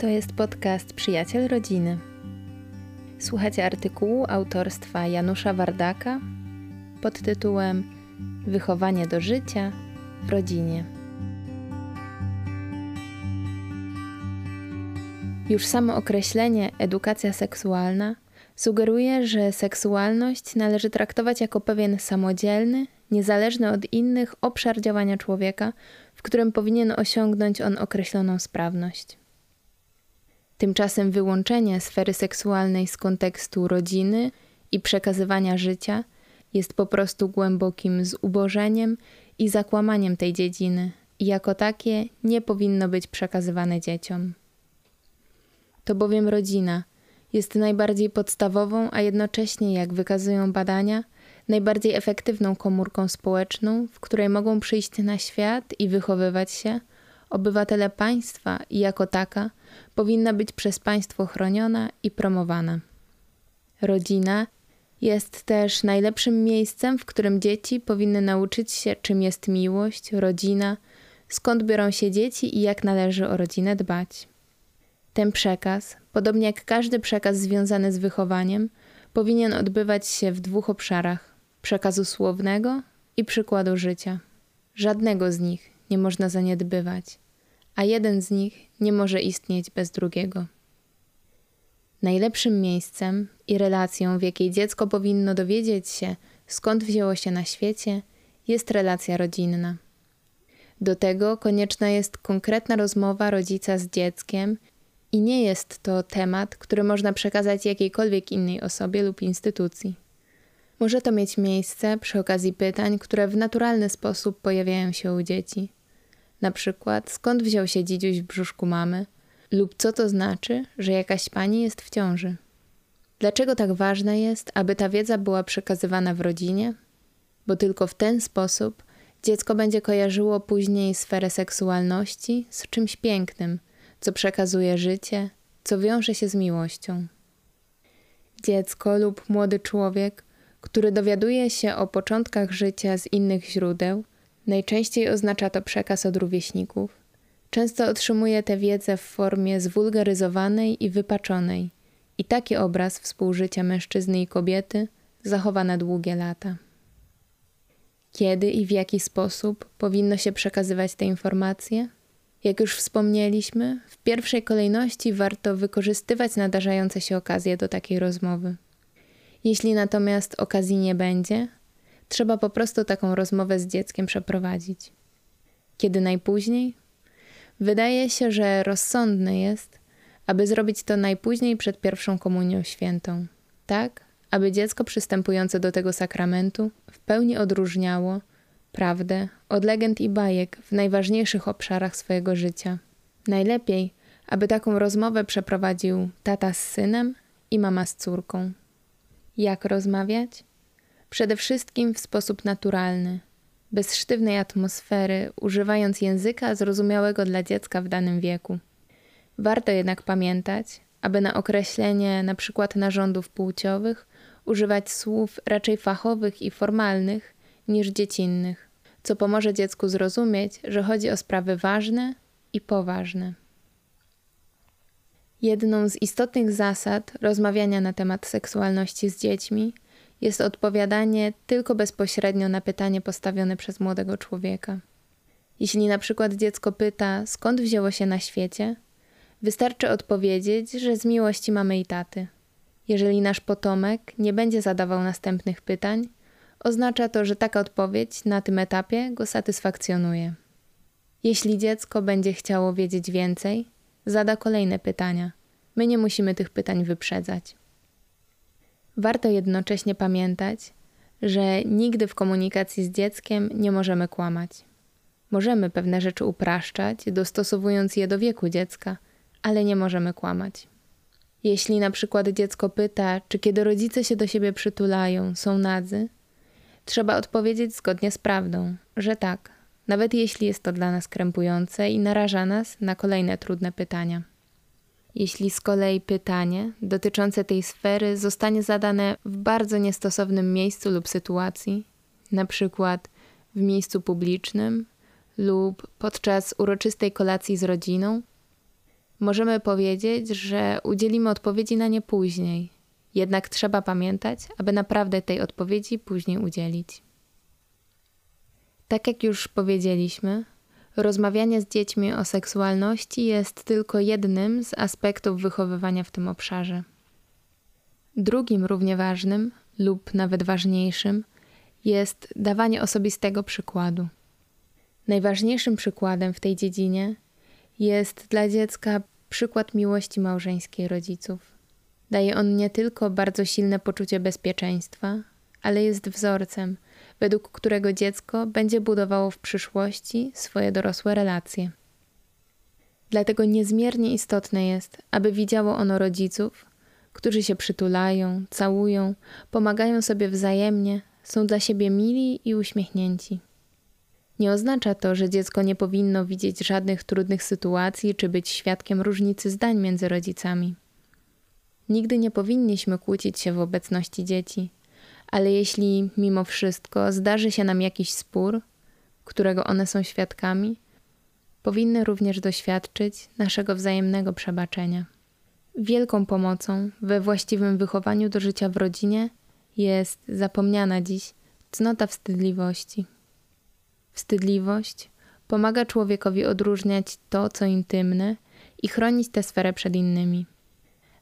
To jest podcast Przyjaciel Rodziny. Słuchacie artykułu autorstwa Janusza Wardaka pod tytułem Wychowanie do życia w rodzinie. Już samo określenie edukacja seksualna sugeruje, że seksualność należy traktować jako pewien samodzielny, niezależny od innych obszar działania człowieka, w którym powinien osiągnąć on określoną sprawność. Tymczasem wyłączenie sfery seksualnej z kontekstu rodziny i przekazywania życia jest po prostu głębokim zubożeniem i zakłamaniem tej dziedziny, i jako takie nie powinno być przekazywane dzieciom. To bowiem rodzina jest najbardziej podstawową, a jednocześnie, jak wykazują badania, najbardziej efektywną komórką społeczną, w której mogą przyjść na świat i wychowywać się obywatele państwa i jako taka powinna być przez państwo chroniona i promowana. Rodzina jest też najlepszym miejscem, w którym dzieci powinny nauczyć się, czym jest miłość, rodzina, skąd biorą się dzieci i jak należy o rodzinę dbać. Ten przekaz, podobnie jak każdy przekaz związany z wychowaniem, powinien odbywać się w dwóch obszarach: przekazu słownego i przykładu życia. Żadnego z nich nie można zaniedbywać, a jeden z nich nie może istnieć bez drugiego. Najlepszym miejscem i relacją, w jakiej dziecko powinno dowiedzieć się, skąd wzięło się na świecie, jest relacja rodzinna. Do tego konieczna jest konkretna rozmowa rodzica z dzieckiem i nie jest to temat, który można przekazać jakiejkolwiek innej osobie lub instytucji. Może to mieć miejsce przy okazji pytań, które w naturalny sposób pojawiają się u dzieci. Na przykład, skąd wziął się dzidziuś w brzuszku mamy, lub co to znaczy, że jakaś pani jest w ciąży. Dlaczego tak ważne jest, aby ta wiedza była przekazywana w rodzinie? Bo tylko w ten sposób dziecko będzie kojarzyło później sferę seksualności z czymś pięknym, co przekazuje życie, co wiąże się z miłością. Dziecko lub młody człowiek, który dowiaduje się o początkach życia z innych źródeł, najczęściej oznacza to przekaz od rówieśników, często otrzymuje tę wiedzę w formie zwulgaryzowanej i wypaczonej, i taki obraz współżycia mężczyzny i kobiety zachowa na długie lata. Kiedy i w jaki sposób powinno się przekazywać te informacje? Jak już wspomnieliśmy, w pierwszej kolejności warto wykorzystywać nadarzające się okazje do takiej rozmowy. Jeśli natomiast okazji nie będzie, trzeba po prostu taką rozmowę z dzieckiem przeprowadzić. Kiedy najpóźniej? Wydaje się, że rozsądne jest, aby zrobić to najpóźniej przed pierwszą komunią świętą, tak, aby dziecko przystępujące do tego sakramentu w pełni odróżniało prawdę od legend i bajek w najważniejszych obszarach swojego życia. Najlepiej, aby taką rozmowę przeprowadził tata z synem i mama z córką. Jak rozmawiać? Przede wszystkim w sposób naturalny, bez sztywnej atmosfery, używając języka zrozumiałego dla dziecka w danym wieku. Warto jednak pamiętać, aby na określenie np. narządów płciowych używać słów raczej fachowych i formalnych niż dziecinnych, co pomoże dziecku zrozumieć, że chodzi o sprawy ważne i poważne. Jedną z istotnych zasad rozmawiania na temat seksualności z dziećmi jest odpowiadanie tylko bezpośrednio na pytanie postawione przez młodego człowieka. Jeśli na przykład dziecko pyta, skąd wzięło się na świecie, wystarczy odpowiedzieć, że z miłości mamy i taty. Jeżeli nasz potomek nie będzie zadawał następnych pytań, oznacza to, że taka odpowiedź na tym etapie go satysfakcjonuje. Jeśli dziecko będzie chciało wiedzieć więcej, zada kolejne pytania. My nie musimy tych pytań wyprzedzać. Warto jednocześnie pamiętać, że nigdy w komunikacji z dzieckiem nie możemy kłamać. Możemy pewne rzeczy upraszczać, dostosowując je do wieku dziecka, ale nie możemy kłamać. Jeśli na przykład dziecko pyta, czy kiedy rodzice się do siebie przytulają, są nadzy, trzeba odpowiedzieć zgodnie z prawdą, że tak, nawet jeśli jest to dla nas krępujące i naraża nas na kolejne trudne pytania. Jeśli z kolei pytanie dotyczące tej sfery zostanie zadane w bardzo niestosownym miejscu lub sytuacji, na przykład w miejscu publicznym lub podczas uroczystej kolacji z rodziną, Możemy powiedzieć, że udzielimy odpowiedzi na nie później, jednak trzeba pamiętać, aby naprawdę tej odpowiedzi później udzielić. Tak jak już powiedzieliśmy, rozmawianie z dziećmi o seksualności jest tylko jednym z aspektów wychowywania w tym obszarze. Drugim równie ważnym lub nawet ważniejszym jest dawanie osobistego przykładu. Najważniejszym przykładem w tej dziedzinie jest dla dziecka przykład miłości małżeńskiej rodziców. Daje on nie tylko bardzo silne poczucie bezpieczeństwa, ale jest wzorcem, według którego dziecko będzie budowało w przyszłości swoje dorosłe relacje. Dlatego niezmiernie istotne jest, aby widziało ono rodziców, którzy się przytulają, całują, pomagają sobie wzajemnie, są dla siebie mili i uśmiechnięci. Nie oznacza to, że dziecko nie powinno widzieć żadnych trudnych sytuacji czy być świadkiem różnicy zdań między rodzicami. Nigdy nie powinniśmy kłócić się w obecności dzieci, ale jeśli mimo wszystko zdarzy się nam jakiś spór, którego one są świadkami, powinny również doświadczyć naszego wzajemnego przebaczenia. Wielką pomocą we właściwym wychowaniu do życia w rodzinie jest zapomniana dziś cnota wstydliwości. Wstydliwość pomaga człowiekowi odróżniać to, co intymne i chronić tę sferę przed innymi.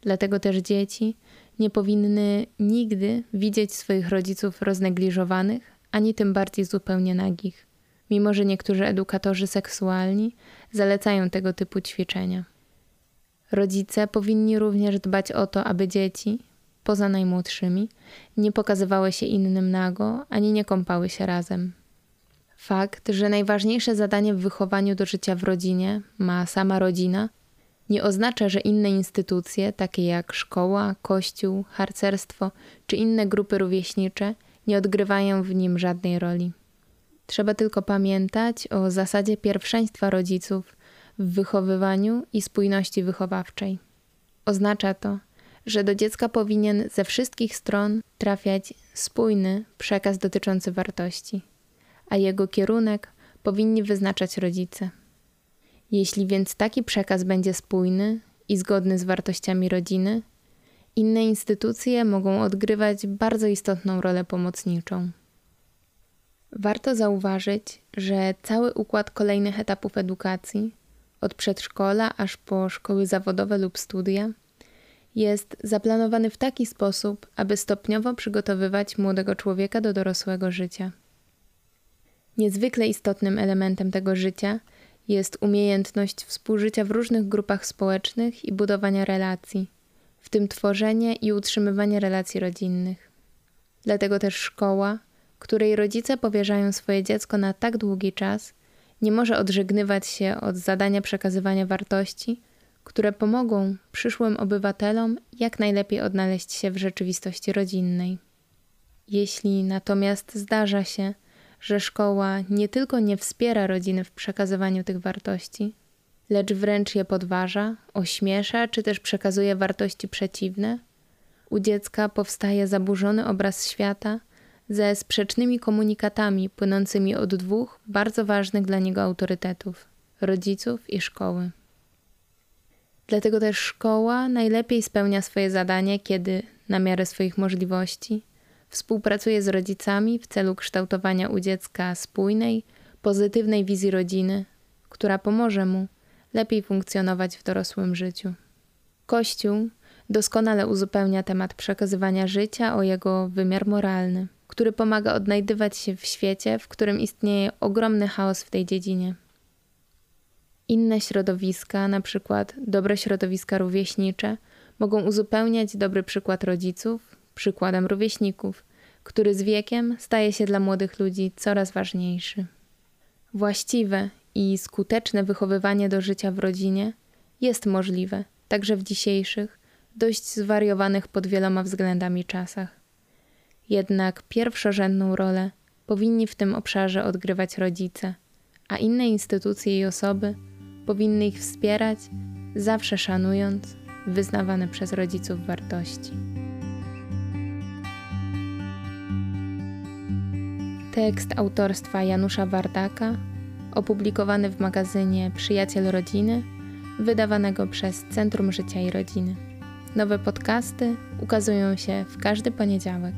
Dlatego też dzieci nie powinny nigdy widzieć swoich rodziców roznegliżowanych, ani tym bardziej zupełnie nagich, mimo że niektórzy edukatorzy seksualni zalecają tego typu ćwiczenia. Rodzice powinni również dbać o to, aby dzieci, poza najmłodszymi, nie pokazywały się innym nago, ani nie kąpały się razem. Fakt, że najważniejsze zadanie w wychowaniu do życia w rodzinie ma sama rodzina, nie oznacza, że inne instytucje, takie jak szkoła, kościół, harcerstwo czy inne grupy rówieśnicze, nie odgrywają w nim żadnej roli. Trzeba tylko pamiętać o zasadzie pierwszeństwa rodziców w wychowywaniu i spójności wychowawczej. Oznacza to, że do dziecka powinien ze wszystkich stron trafiać spójny przekaz dotyczący wartości, a jego kierunek powinni wyznaczać rodzice. Jeśli więc taki przekaz będzie spójny i zgodny z wartościami rodziny, inne instytucje mogą odgrywać bardzo istotną rolę pomocniczą. Warto zauważyć, że cały układ kolejnych etapów edukacji, od przedszkola aż po szkoły zawodowe lub studia, jest zaplanowany w taki sposób, aby stopniowo przygotowywać młodego człowieka do dorosłego życia. Niezwykle istotnym elementem tego życia jest umiejętność współżycia w różnych grupach społecznych i budowania relacji, w tym tworzenie i utrzymywanie relacji rodzinnych. Dlatego też szkoła, której rodzice powierzają swoje dziecko na tak długi czas, nie może odżegnywać się od zadania przekazywania wartości, które pomogą przyszłym obywatelom jak najlepiej odnaleźć się w rzeczywistości rodzinnej. Jeśli natomiast zdarza się, że szkoła nie tylko nie wspiera rodziny w przekazywaniu tych wartości, lecz wręcz je podważa, ośmiesza czy też przekazuje wartości przeciwne, u dziecka powstaje zaburzony obraz świata ze sprzecznymi komunikatami płynącymi od dwóch bardzo ważnych dla niego autorytetów rodziców i szkoły. Dlatego też szkoła najlepiej spełnia swoje zadanie, kiedy, na miarę swoich możliwości, Współpracuje z rodzicami w celu kształtowania u dziecka spójnej, pozytywnej wizji rodziny, która pomoże mu lepiej funkcjonować w dorosłym życiu. Kościół doskonale uzupełnia temat przekazywania życia o jego wymiar moralny, który pomaga odnajdywać się w świecie, w którym istnieje ogromny chaos w tej dziedzinie. Inne środowiska, na przykład dobre środowiska rówieśnicze, mogą uzupełniać dobry przykład rodziców, przykładem rówieśników, który z wiekiem staje się dla młodych ludzi coraz ważniejszy. Właściwe i skuteczne wychowywanie do życia w rodzinie jest możliwe także w dzisiejszych, dość zwariowanych pod wieloma względami czasach. Jednak pierwszorzędną rolę powinni w tym obszarze odgrywać rodzice, a inne instytucje i osoby powinny ich wspierać, zawsze szanując wyznawane przez rodziców wartości. Tekst autorstwa Janusza Wardaka, opublikowany w magazynie Przyjaciel Rodziny wydawanego przez Centrum Życia i Rodziny. Nowe podcasty ukazują się w każdy poniedziałek.